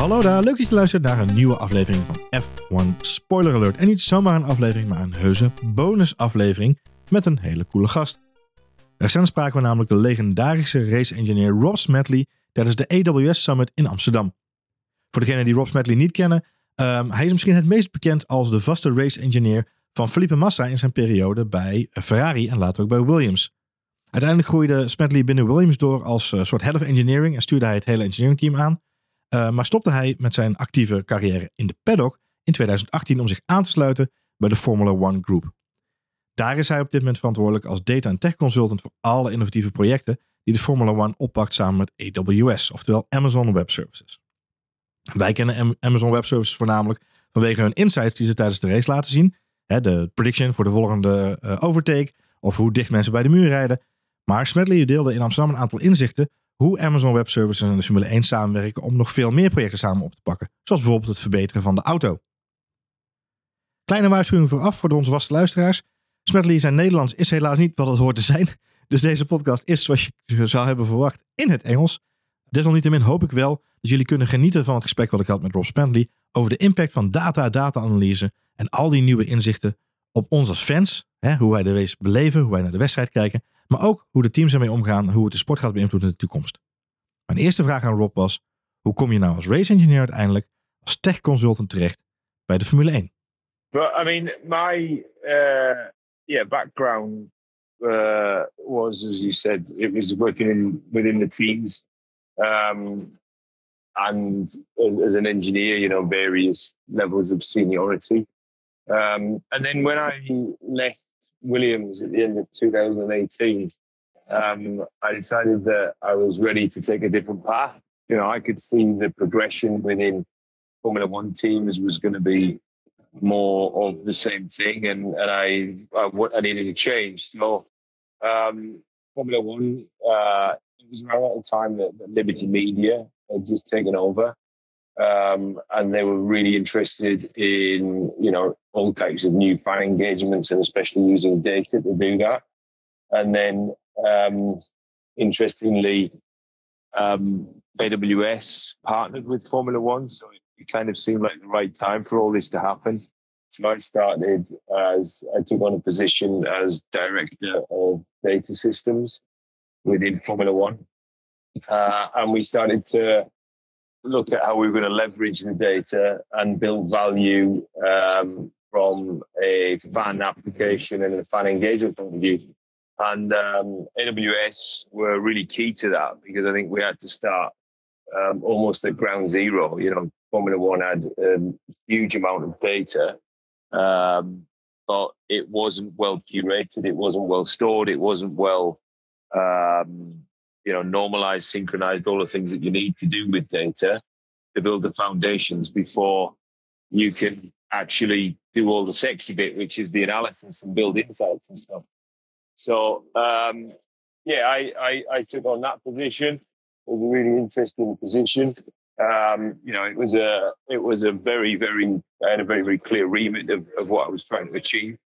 Hallo daar, leuk dat je luistert naar een nieuwe aflevering van F1 Spoiler Alert. En niet zomaar een aflevering, maar een heuse bonusaflevering met een hele coole gast. Recent spraken we namelijk de legendarische race-engineer Rob Smedley tijdens de AWS Summit in Amsterdam. Voor degenen die Rob Smedley niet kennen, um, hij is misschien het meest bekend als de vaste race-engineer van Felipe Massa in zijn periode bij Ferrari en later ook bij Williams. Uiteindelijk groeide Smedley binnen Williams door als uh, soort head of engineering en stuurde hij het hele engineering team aan. Uh, maar stopte hij met zijn actieve carrière in de paddock in 2018 om zich aan te sluiten bij de Formula One Group. Daar is hij op dit moment verantwoordelijk als data en tech consultant voor alle innovatieve projecten die de Formula One oppakt samen met AWS, oftewel Amazon Web Services. Wij kennen Amazon Web Services voornamelijk vanwege hun insights die ze tijdens de race laten zien. de prediction voor de volgende uh, overtake of hoe dicht mensen bij de muur rijden. Maar Smedley deelde in Amsterdam een aantal inzichten hoe Amazon Web Services en de Formule 1 samenwerken om nog veel meer projecten samen op te pakken. Zoals bijvoorbeeld het verbeteren van de auto. Kleine waarschuwing vooraf voor onze vaste luisteraars. Smedley zijn Nederlands is helaas niet wat het hoort te zijn. Dus deze podcast is, zoals je zou hebben verwacht, in het Engels. Desalniettemin hoop ik wel dat jullie kunnen genieten van het gesprek wat ik had met Rob Smedley over de impact van data, data-analyse en al die nieuwe inzichten op ons als fans. Hè, hoe wij de race beleven, hoe wij naar de wedstrijd kijken. Maar ook hoe de teams ermee omgaan, hoe het de sport gaat beïnvloeden in de toekomst. Mijn eerste vraag aan Rob was: hoe kom je nou als race engineer uiteindelijk als tech consultant terecht bij de Formule 1? But I mean, my uh, yeah background uh, was, as you said, it was working in within the teams, um, and as, as, an engineer, you know, various levels of seniority. Um, and then when I left Williams at the end of 2018, um, I decided that I was ready to take a different path. You know, I could see the progression within Formula One teams was going to be more of the same thing, and and I I, I needed to change. So um, Formula One, uh, it was around the time that, that Liberty Media had just taken over, um, and they were really interested in you know all types of new fan engagements and especially using data to do that. And then um, interestingly, um, AWS partnered with Formula One, so it, kind of seemed like the right time for all this to happen. So I started as I took on a position as director of data systems within Formula One, uh, and we started to look at how we were going to leverage the data and build value um, from a fan application and a fan engagement point of view. And um, AWS were really key to that because I think we had to start um, almost at ground zero. You know, Formula One had a huge amount of data, um, but it wasn't well curated, it wasn't well stored, it wasn't well um, you know, normalized, synchronized, all the things that you need to do with data to build the foundations before you can actually do all the sexy bit, which is the analysis and build insights and stuff. So um, yeah, I, I, I took on that position. It was a really interesting position. Um, you know, it was a it was a very very I had a very very clear remit of, of what I was trying to achieve.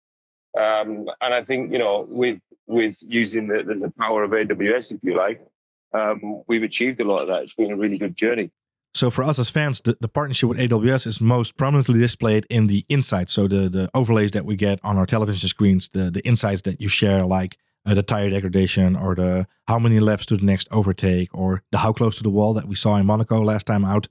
Um, and I think you know with with using the, the, the power of AWS, if you like, um, we've achieved a lot of that. It's been a really good journey. So for us as fans, the, the partnership with AWS is most prominently displayed in the insights. So the, the overlays that we get on our television screens, the, the insights that you share, like uh, the tire degradation or the how many laps to the next overtake or the how close to the wall that we saw in Monaco last time out.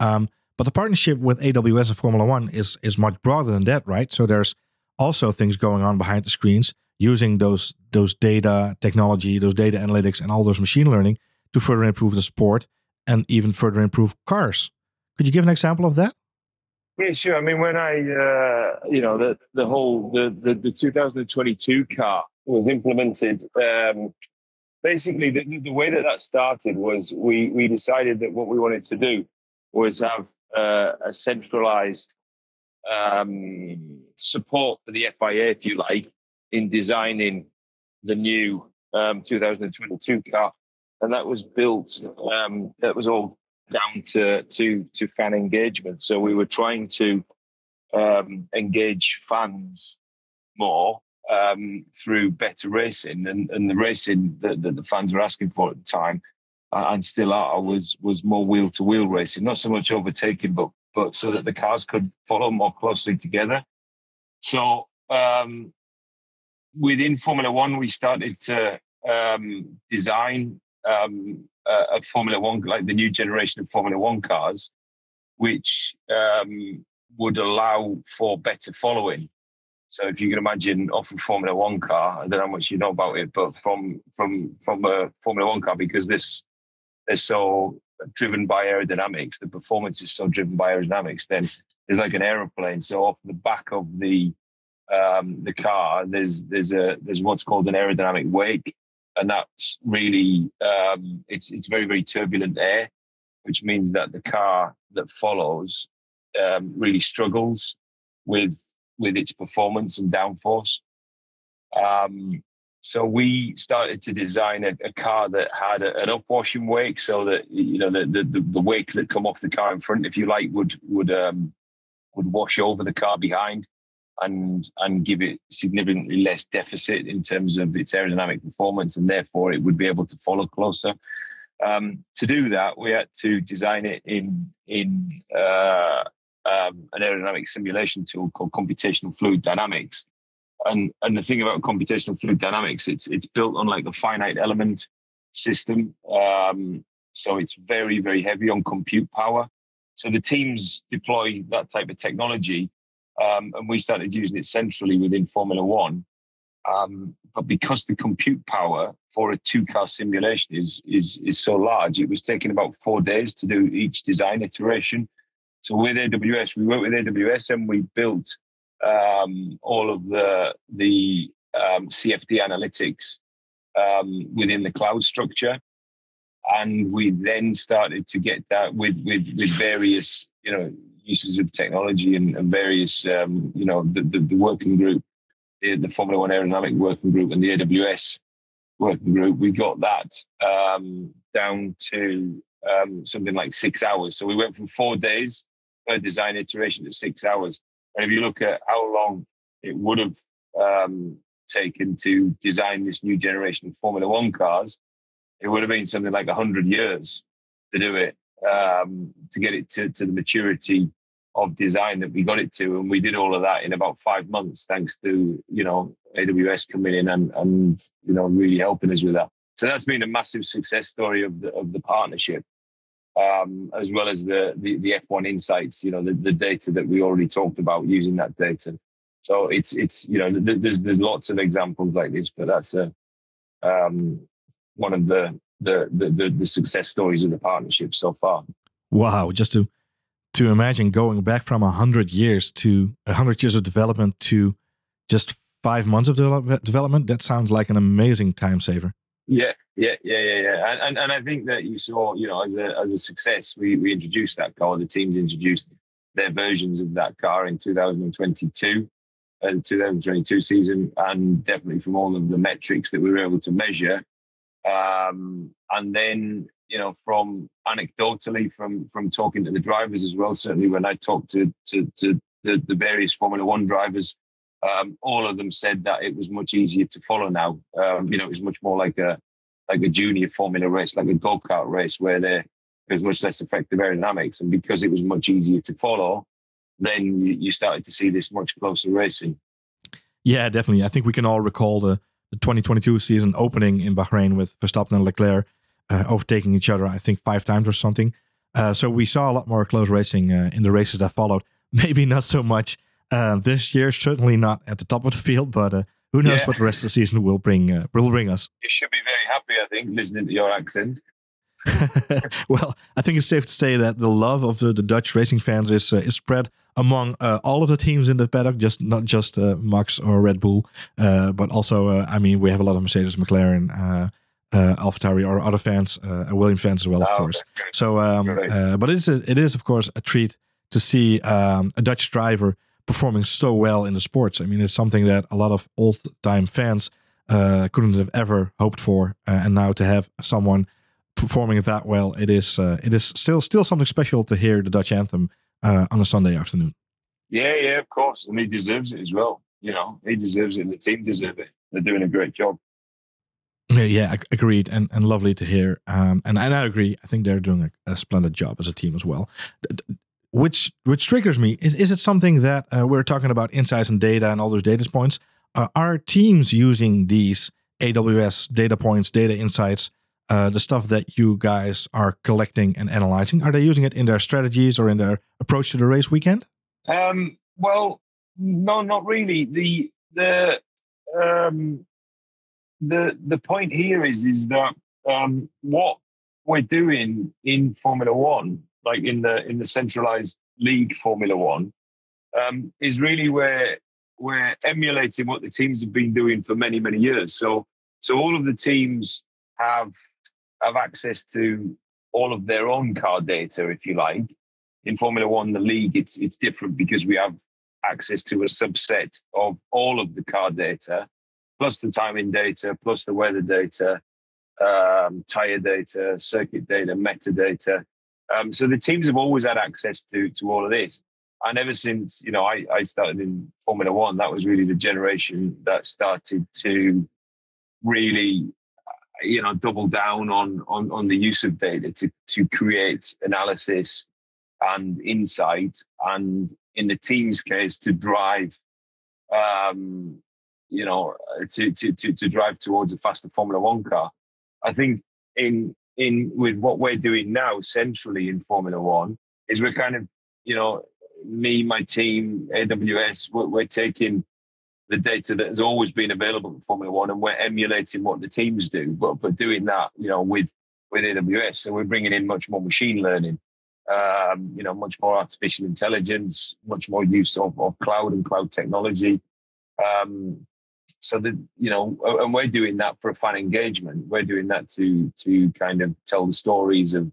Um, but the partnership with AWS and Formula One is is much broader than that, right? So there's also things going on behind the screens using those those data technology, those data analytics, and all those machine learning to further improve the sport and even further improve cars. Could you give an example of that? Yeah, sure. I mean, when I, uh, you know, the the whole the, the the 2022 car was implemented. Um, basically, the, the way that that started was we we decided that what we wanted to do was have uh, a centralized um, support for the FIA, if you like, in designing the new um, 2022 car, and that was built. Um, that was all down to to to fan engagement. So we were trying to um, engage fans more um, through better racing, and, and the racing that, that, the fans were asking for at the time and still are was was more wheel to wheel racing, not so much overtaking, but but so that the cars could follow more closely together. So um, within Formula One, we started to um, design um, a, a, Formula One, like the new generation of Formula One cars, which um, would allow for better following. So if you can imagine off a Formula One car, I don't know how much you know about it, but from from from a Formula One car, because this they're so driven by aerodynamics, the performance is so driven by aerodynamics, then it's like an aeroplane. So off the back of the um, the car, there's there's a there's what's called an aerodynamic wake, and that's really um, it's it's very very turbulent air, which means that the car that follows um, really struggles with with its performance and downforce. Um, so we started to design a, a car that had a, an upwashing wake, so that you know the, the the wake that come off the car in front, if you like, would would um, would wash over the car behind, and and give it significantly less deficit in terms of its aerodynamic performance, and therefore it would be able to follow closer. Um, to do that, we had to design it in in uh, um, an aerodynamic simulation tool called computational fluid dynamics. And and the thing about computational fluid dynamics, it's it's built on like a finite element system. Um, so it's very very heavy on compute power. So the teams deploy that type of technology, um, and we started using it centrally within Formula One. Um, but because the compute power for a two-car simulation is is is so large, it was taking about four days to do each design iteration. So with AWS, we worked with AWS and we built um, all of the the um, CFD analytics um, within the cloud structure, and we then started to get that with with with various you know uses of technology and, and various um, you know the, the, the working group, the, Formula One aerodynamic working group, and the AWS working group. We got that um, down to um, something like six hours. So we went from four days per design iteration to six hours. And if you look at how long it would have um, taken to design this new generation of Formula One cars, it would have been something like 100 years to do it, um, to get it to, to the maturity of design that we got it to. And we did all of that in about five months, thanks to, you know, AWS coming in and, and you know, really helping us with that. So that's been a massive success story of the, of the partnership um, as well as the, the, the F1 insights, you know, the, the data that we already talked about using that data. So it's it's you know there's there's lots of examples like this, but that's a um, one of the, the the the success stories of the partnership so far. Wow, just to to imagine going back from a hundred years to a hundred years of development to just five months of development, that sounds like an amazing time saver. Yeah, yeah, yeah, yeah, yeah. And, and and I think that you saw, you know, as a as a success, we we introduced that car. The teams introduced their versions of that car in 2022 and 2022 season, and definitely from all of the metrics that we were able to measure. Um, and then, you know, from anecdotally, from from talking to the drivers as well. Certainly, when I talked to to to the, the various Formula One drivers um, all of them said that it was much easier to follow now. Um, you know, it was much more like a like a junior formula race, like a go kart race, where there was much less effective aerodynamics, and because it was much easier to follow, then you, you started to see this much closer racing. Yeah, definitely. I think we can all recall the, the 2022 season opening in Bahrain with Verstappen and Leclerc uh, overtaking each other. I think five times or something. Uh, so we saw a lot more close racing uh, in the races that followed. Maybe not so much uh, this year, certainly not at the top of the field, but uh, who knows yeah. what the rest of the season will bring uh, will bring us. You should be very happy, I think, listening to your accent. well, I think it's safe to say that the love of the, the Dutch racing fans is uh, is spread among uh, all of the teams in the paddock, just not just uh, Max or Red Bull, uh, but also uh, I mean we have a lot of Mercedes, McLaren, uh, uh, AlphaTauri, or other fans, uh, Williams fans as well, of oh, course. Okay. So, um, but it is a, it is of course a treat to see um, a Dutch driver performing so well in the sports. I mean, it's something that a lot of old time fans uh, couldn't have ever hoped for, uh, and now to have someone performing it that well, it is uh, it is still still something special to hear the Dutch anthem uh, on a Sunday afternoon. Yeah, yeah, of course, and he deserves it as well. You know, he deserves it, and the team deserve it. They're doing a great job. Yeah, agreed, and and lovely to hear. Um, and and I agree. I think they're doing a, a splendid job as a team as well. Which which triggers me is is it something that uh, we're talking about insights and data and all those data points? Uh, are teams using these AWS data points, data insights, uh, the stuff that you guys are collecting and analyzing? Are they using it in their strategies or in their approach to the race weekend? Um, well, no, not really. The the um, the the point here is is that um, what we're doing in Formula One, like in the in the centralized league Formula One, um, is really where we're emulating what the teams have been doing for many many years. So so all of the teams have have access to all of their own car data, if you like. In Formula One, the league, it's it's different because we have access to a subset of all of the car data, plus the timing data, plus the weather data, um, tire data, circuit data, metadata. Um, so the teams have always had access to to all of this. And ever since you know I, I started in Formula One, that was really the generation that started to really you know double down on on on the use of data to to create analysis and insight and in the team's case to drive um you know to to to, to drive towards a faster formula 1 car. I think in in with what we're doing now centrally in formula 1 is we're kind of you know me my team aws we're, we're taking the data that has always been available in Formula One, and we're emulating what the teams do, but but doing that, you know, with with AWS. So we're bringing in much more machine learning, um, you know, much more artificial intelligence, much more use of, of cloud and cloud technology. Um, so that you know, and we're doing that for fan engagement. We're doing that to to kind of tell the stories of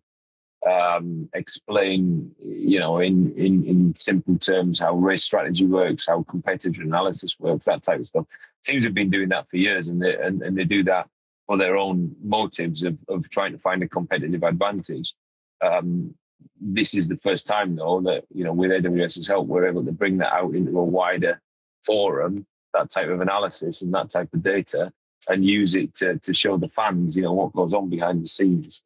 um, explain, you know, in, in in simple terms how race strategy works, how competitive analysis works, that type of stuff. Teams have been doing that for years, and they and, and they do that for their own motives of of trying to find a competitive advantage. Um, this is the first time, though, that you know, with AWS's help, we're able to bring that out into a wider forum, that type of analysis and that type of data, and use it to to show the fans, you know, what goes on behind the scenes.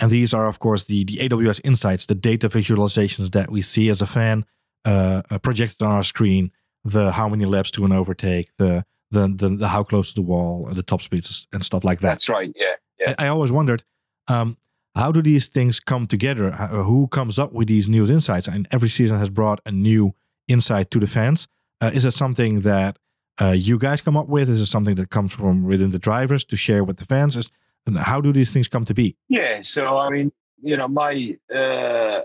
And these are, of course, the, the AWS insights, the data visualizations that we see as a fan uh, uh, projected on our screen, the how many laps to an overtake, the, the, the, the how close to the wall, the top speeds and stuff like that. That's right. Yeah. yeah. I, I always wondered, um, how do these things come together? Who comes up with these new insights? And every season has brought a new insight to the fans. Uh, is it something that uh, you guys come up with? Is it something that comes from within the drivers to share with the fans? Is and how do these things come to be? Yeah, so I mean, you know, my uh,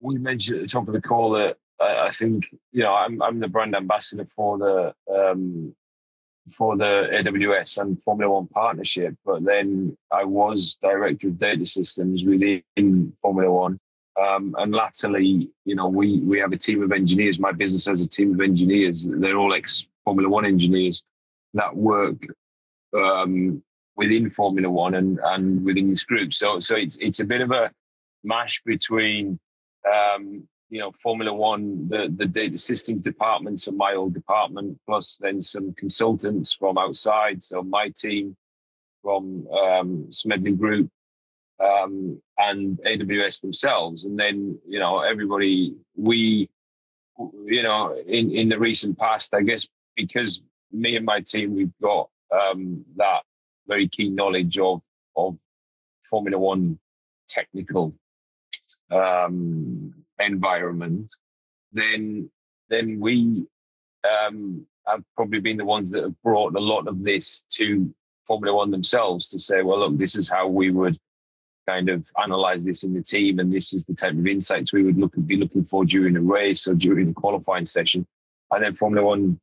we mentioned at the top of the call that I, I think you know I'm I'm the brand ambassador for the um, for the AWS and Formula One partnership, but then I was director of data systems within Formula One. Um, and latterly, you know, we we have a team of engineers. My business has a team of engineers. They're all ex Formula One engineers that work um, within Formula One and, and within this group. So so it's it's a bit of a mash between um, you know Formula One, the the data systems departments of my old department, plus then some consultants from outside. So my team from um, Smedley Group um, and AWS themselves, and then you know everybody we you know in in the recent past, I guess because me and my team we've got um, that very keen knowledge of of Formula One technical um, environment, then then we um, have probably been the ones that have brought a lot of this to Formula One themselves to say, well, look, this is how we would kind of analyze this in the team, and this is the type of insights we would look be looking for during a race or during the qualifying session, and then Formula One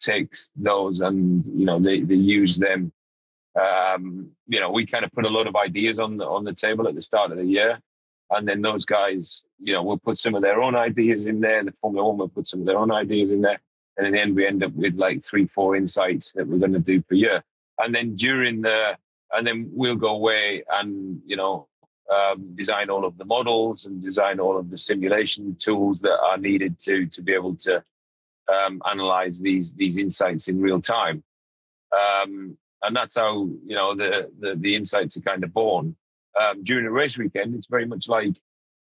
takes those and you know they, they use them um, you know, we kind of put a lot of ideas on the on the table at the start of the year, and then those guys, you know, will put some of their own ideas in there. The Formula One will put some of their own ideas in there, and in the end, we end up with like three, four insights that we're going to do per year. And then during the, and then we'll go away and you know um, design all of the models and design all of the simulation tools that are needed to to be able to um, analyze these these insights in real time. Um, and that's how you know the the, the insights are kind of born. Um, during a race weekend, it's very much like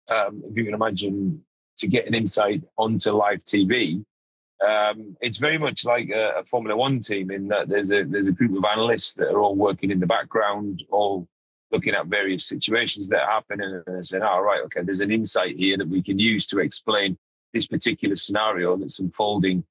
um, if you can imagine to get an insight onto live TV. Um, it's very much like a, a, Formula One team in that there's a there's a group of analysts that are all working in the background, all looking at various situations that happen and saying, "All oh, right, okay, there's an insight here that we can use to explain this particular scenario that's unfolding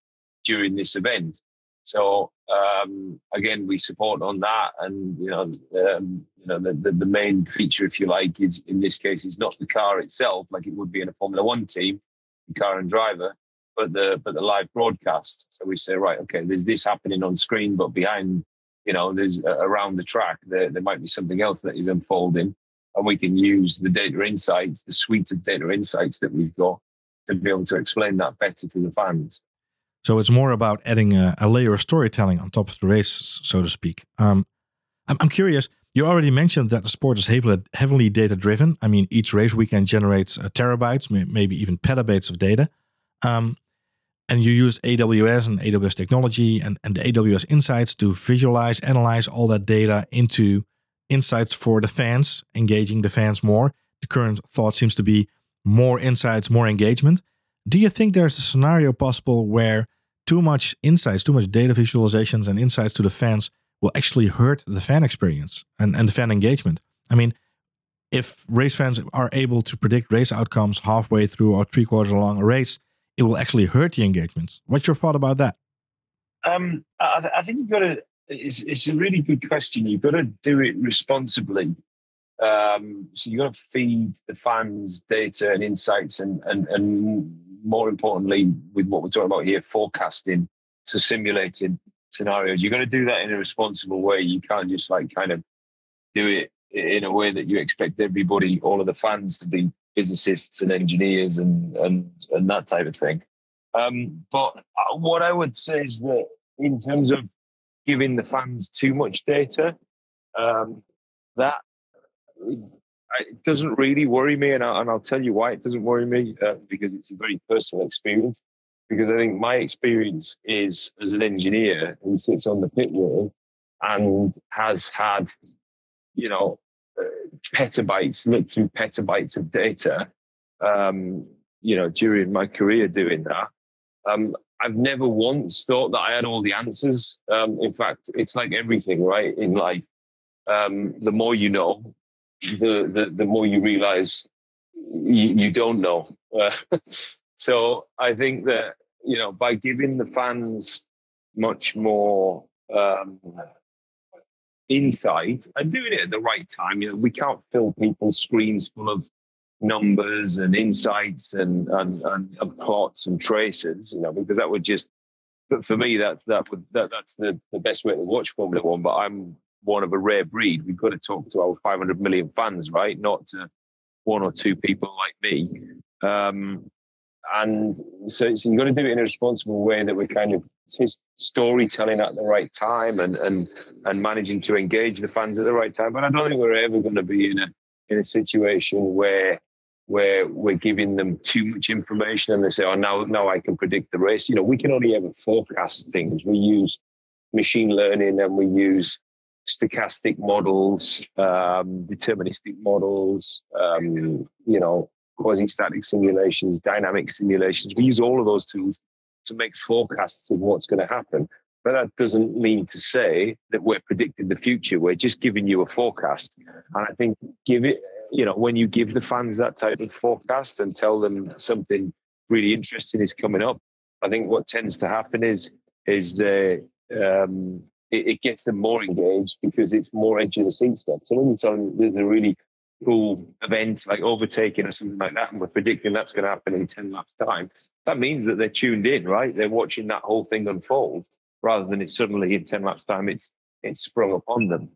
during this event." So um, again, we support on that, and you know, um, you know, the, the, the main feature, if you like, is in this case is not the car itself, like it would be in a Formula One team, the car and driver, but the but the live broadcast. So we say, right, okay, there's this happening on screen, but behind, you know, there's uh, around the track, there there might be something else that is unfolding, and we can use the data insights, the suite of data insights that we've got, to be able to explain that better to the fans. So it's more about adding a, a, layer of storytelling on top of the race, so to speak. Um, I'm, I'm, curious. You already mentioned that the sport is heavily, heavily data driven. I mean, each race weekend generates uh, terabytes, maybe even petabytes of data. Um, and you use AWS and AWS technology and, and the AWS insights to visualize, analyze all that data into insights for the fans, engaging the fans more. The current thought seems to be more insights, more engagement. Do you think there's a scenario possible where too much insights, too much data visualizations and insights to the fans will actually hurt the fan experience and, and the fan engagement? I mean, if race fans are able to predict race outcomes halfway through or three quarters along a race, it will actually hurt the engagements. What's your thought about that? Um, I, th- I, think you've got to. It's, it's a really good question. You've got to do it responsibly. Um, so you've got to feed the fans data and insights and and and more importantly, with what we're talking about here, forecasting, to simulating scenarios. You're going to do that in a responsible way. You can't just like kind of do it in a way that you expect everybody, all of the fans, to be physicists and engineers and and and that type of thing. Um, but uh, what I would say is that in terms of giving the fans too much data, um, that it doesn't really worry me, and, I, and I'll tell you why it doesn't worry me uh, because it's a very personal experience. Because I think my experience is as an engineer who sits on the pit wall and has had, you know, uh, petabytes, looked through petabytes of data, um, you know, during my career doing that. Um, I've never once thought that I had all the answers. Um, in fact, it's like everything, right? In life, um, the more you know, the the, the more you realize you, you don't know. Uh, so I think that you know by giving the fans much more um, insight and doing it at the right time, you know, we can't fill people's screens full of numbers and insights and and, and, and plots and traces, you know, because that would just but for me that's that would that, that's the, the best way to watch Formula One. But I'm one of a rare breed. We've got to talk to our 500 million fans, right? Not to one or two people like me. Um, and so, so you've got to do it in a responsible way that we're kind of storytelling at the right time and and and managing to engage the fans at the right time. But I don't think we're ever going to be in a in a situation where where we're giving them too much information and they say, "Oh, now now I can predict the race." You know, we can only ever forecast things. We use machine learning and we use stochastic models, um, deterministic models, um, you know, quasi-static simulations, dynamic simulations. We use all of those tools to make forecasts of what's going to happen. But that doesn't mean to say that we're predicting the future. We're just giving you a forecast. And I think give it, you know, when you give the fans that type of forecast and tell them something really interesting is coming up, I think what tends to happen is is the um, it, it, gets them more engaged because it's more edge of the seat stuff. So them there's a really cool event like overtaking or something like that, and we're predicting that's going to happen in 10 laps time, that means that they're tuned in, right? They're watching that whole thing unfold rather than it's suddenly in 10 laps time, it's it's sprung upon them.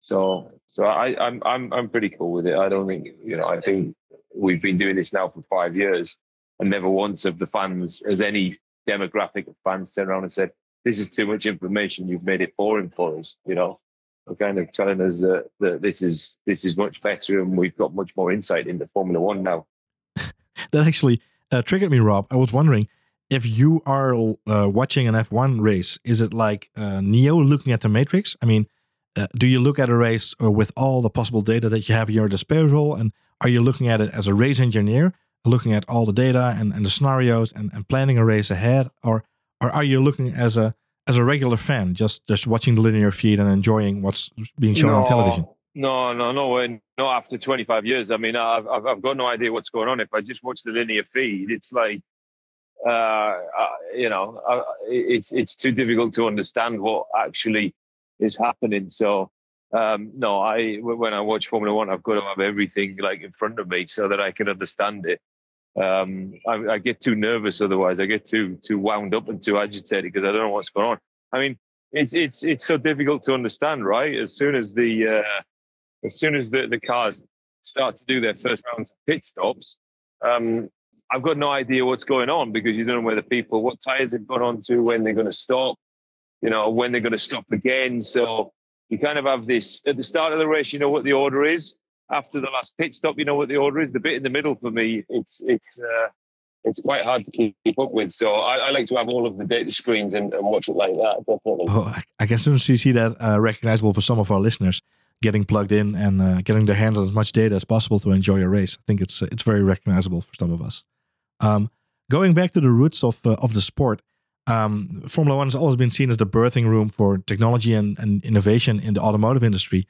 So so I, I'm I'm I'm pretty cool with it. I don't think you know, I think we've been doing this now for five years and never once have the fans as any demographic of fans turned around and said, this is too much information. You've made it boring for us. You know, are kind of telling us that, that this is this is much better and we've got much more insight into Formula One now. that actually uh, triggered me, Rob. I was wondering if you are uh, watching an F1 race, is it like uh, Neo looking at the Matrix? I mean, uh, do you look at a race uh, with all the possible data that you have at your disposal? And are you looking at it as a race engineer, looking at all the data and, and the scenarios and, and planning a race ahead? Or, or are you looking as a as a regular fan, just just watching the linear feed and enjoying what's being shown no, on television? No, no, no, no. After 25 years, I mean, I've, I've got no idea what's going on. If I just watch the linear feed, it's like, uh, uh, you know, uh, it's it's too difficult to understand what actually is happening. So um, no, I when I watch Formula One, I've got to have everything like in front of me so that I can understand it. Um, I, I, get too nervous otherwise. I get too too wound up and too agitated because I don't know what's going on. I mean, it's it's it's so difficult to understand, right? As soon as the uh, as soon as the, the cars start to do their first rounds of pit stops, um, I've got no idea what's going on because you don't know where the people, what tires they've got onto, when they're going to stop, you know, when they're going to stop again. So you kind of have this at the start of the race, you know what the order is. After the last pit stop, you know what the order is. The bit in the middle for me, it's it's uh, it's quite hard to keep up with. So I, I, like to have all of the data screens and, and watch it like that. Definitely. Oh, I guess as you see that uh, recognizable for some of our listeners, getting plugged in and uh, getting their hands on as much data as possible to enjoy a race. I think it's it's very recognizable for some of us. Um, going back to the roots of uh, of the sport, um, Formula One has always been seen as the birthing room for technology and, and innovation in the automotive industry.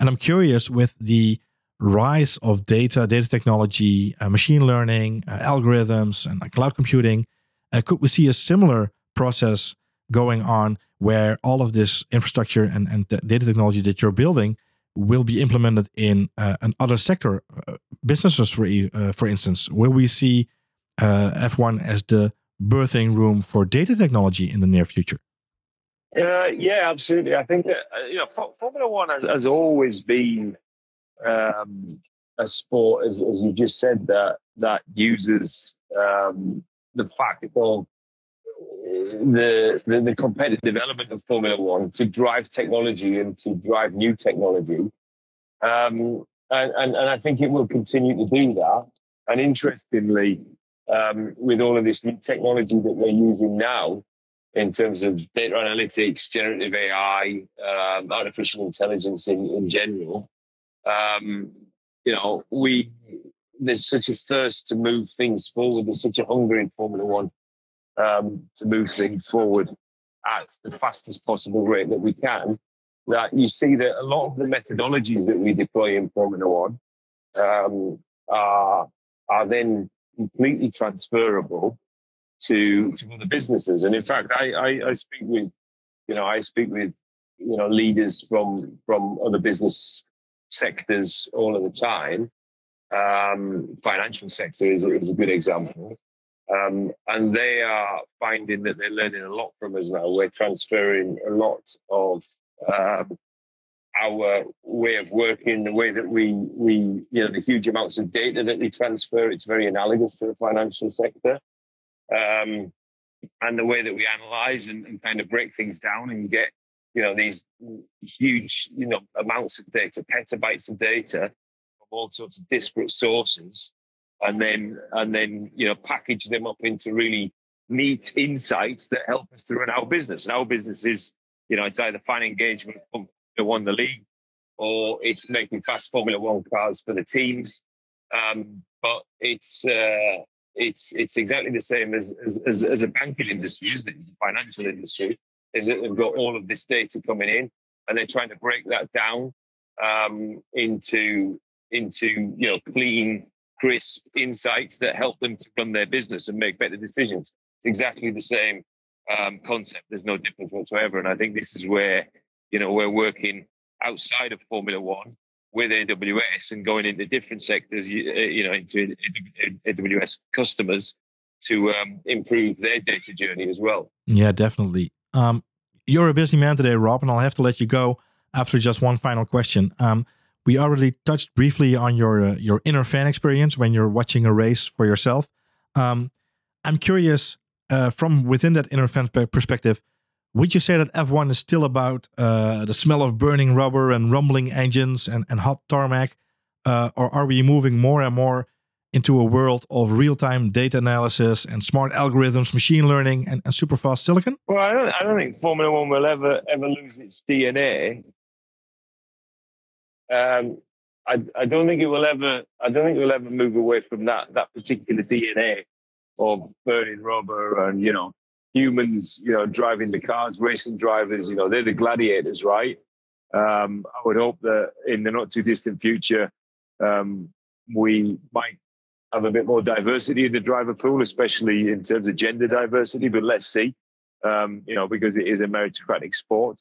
And I'm curious with the rise of data, data technology, uh, machine learning, uh, algorithms, and cloud computing, uh, could we see a similar process going on where all of this infrastructure and, and data technology that you're building will be implemented in uh, another sector, uh, businesses, for, for instance? Will we see F1 as the birthing room for data technology in the near future? Uh, yeah, absolutely. I think that you know Formula One has, has always been um, a sport, as, as you just said, that that uses um, the fact the, the, the competitive element of Formula One to drive technology and to drive new technology. Um, and, and, and I think it will continue to do that. And interestingly, um, with all of this new technology that we're using now in terms of data analytics, generative AI, um, artificial intelligence in, in general. Um, you know, we there's such a thirst to move things forward. There's such a hunger in Formula One um, to move things forward at the fastest possible rate that we can. That you see that a lot of the methodologies that we deploy in Formula One um, are are then completely transferable to to other businesses. And in fact, I, I, I speak with you know I speak with you know leaders from from other business sectors all of the time. Um, financial sector is, is a good example. Um, and they are finding that they're learning a lot from us now. We're transferring a lot of um, our way of working, the way that we we you know the huge amounts of data that we transfer. It's very analogous to the financial sector, um, and the way that we analyze and, and kind of break things down and get you know these huge you know amounts of data, petabytes of data from all sorts of disparate sources, and then and then you know package them up into really neat insights that help us to run our business. And our business is you know it's either fan engagement won the league, or it's making fast Formula One cars for the teams. Um, but it's uh, it's it's exactly the same as, as as, a banking industry, isn't it? It's the financial industry. Is that they've got all of this data coming in, and they're trying to break that down um, into into you know clean, crisp insights that help them to run their business and make better decisions. It's exactly the same um, concept. There's no difference whatsoever, and I think this is where you know, we're working outside of Formula One with AWS and going into different sectors, you, uh, know, into AWS customers to um, improve their data journey as well. Yeah, definitely. Um, you're a busy man today, Rob, and I'll have to let you go after just one final question. Um, we already touched briefly on your uh, your inner fan experience when you're watching a race for yourself. Um, I'm curious uh, from within that inner fan perspective would you say that F1 is still about uh, the smell of burning rubber and rumbling engines and, and hot tarmac? Uh, or are we moving more and more into a world of real time data analysis and smart algorithms, machine learning, and, and super fast silicon? Well, I don't, I don't think Formula One will ever ever lose its DNA. um, I, I don't think it will ever. I don't think we'll ever move away from that that particular DNA of burning rubber and you know humans, you know, driving the cars, racing drivers. You know, they're the gladiators, right? Um, I would hope that in the not too distant future, um, we might have a bit more diversity in the driver pool, especially in terms of gender diversity. But let's see, um, you know, because it is a meritocratic sport.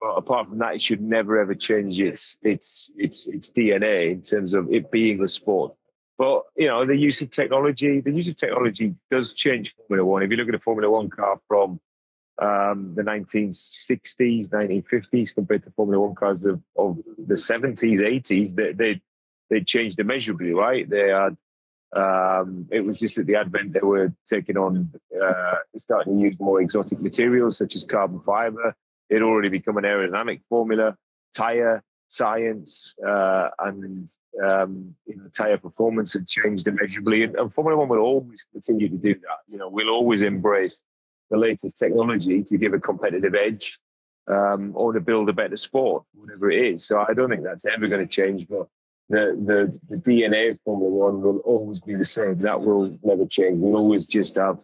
But apart from that, it should never ever change its its its its DNA in terms of it being a sport. But you know, the use of technology, the use of technology does change Formula One. If you look at a Formula One car from um, the 1960s, 1950s compared to Formula One cars of, of the 70s, 80s, they they they changed immeasurably, right? They had um, it was just at the advent they were taking on uh, starting to use more exotic materials such as carbon fiber it already become an aerodynamic formula, tire science, uh, and um, you know, tire performance had changed immeasurably. And, and, Formula One will always continue to do that. You know, we'll always embrace the latest technology to give a competitive edge um, or to build a better sport, whatever it is. So I don't think that's ever going to change. But the, the, the DNA of Formula One will always be the same. That will never change. We'll always just have,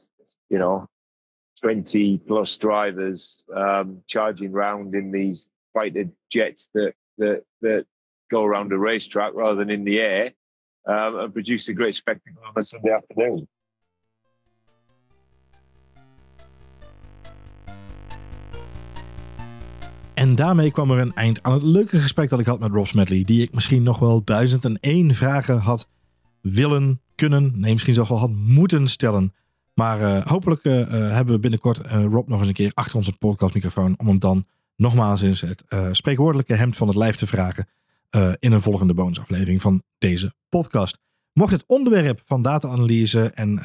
you know, 20 plus drivers um, charging round in these fighter jets that, that, that go around a racetrack rather than in the air um, and produce a great spectacle on a Sunday afternoon. En daarmee kwam er een eind aan het leuke gesprek dat ik had met Rob Smedley, die ik misschien nog wel duizend en één vragen had willen, kunnen, nee, misschien zelfs wel had moeten stellen. Maar uh, hopelijk uh, hebben we binnenkort Rob nog eens een keer achter onze podcastmicrofoon. Om hem dan nogmaals eens het spreekwoordelijke hemd van het lijf te vragen. in een volgende bonusaflevering van deze podcast. Mocht het onderwerp van data-analyse en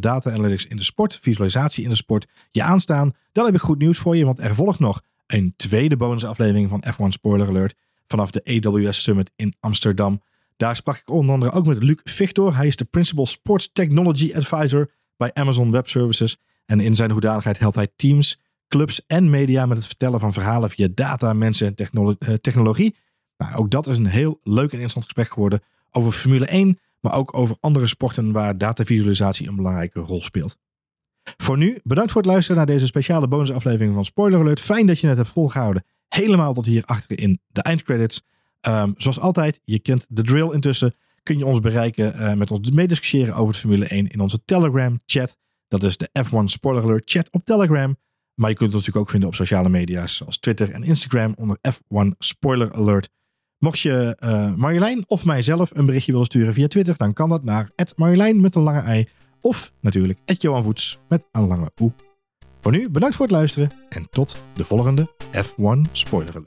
data analytics in de sport, visualisatie in de sport, je aanstaan, dan heb ik goed nieuws voor je. Want er volgt nog een tweede bonusaflevering van F1 Spoiler Alert vanaf de AWS Summit in Amsterdam. Daar sprak ik onder andere ook met Luc Victor. Hij is de Principal Sports Technology Advisor bij Amazon Web Services. En in zijn hoedanigheid helpt hij teams, clubs en media met het vertellen van verhalen via data, mensen en eh, technologie. Nou, ook dat is een heel leuk en interessant gesprek geworden over Formule 1, maar ook over andere sporten waar datavisualisatie een belangrijke rol speelt. Voor nu, bedankt voor het luisteren naar deze speciale bonusaflevering van Spoiler Alert. Fijn dat je het hebt volgehouden. Helemaal tot hier achter in de eindcredits. Um, zoals altijd, je kent de drill intussen kun je ons bereiken uh, met ons meediscussiëren over de Formule 1 in onze Telegram chat. Dat is de F1 Spoiler Alert chat op Telegram. Maar je kunt ons natuurlijk ook vinden op sociale media zoals Twitter en Instagram onder F1 Spoiler Alert. Mocht je uh, Marjolein of mijzelf een berichtje willen sturen via Twitter, dan kan dat naar Marjolein met een lange ei. Of natuurlijk Johan Voets met een lange oe. Voor nu bedankt voor het luisteren en tot de volgende F1 Spoiler.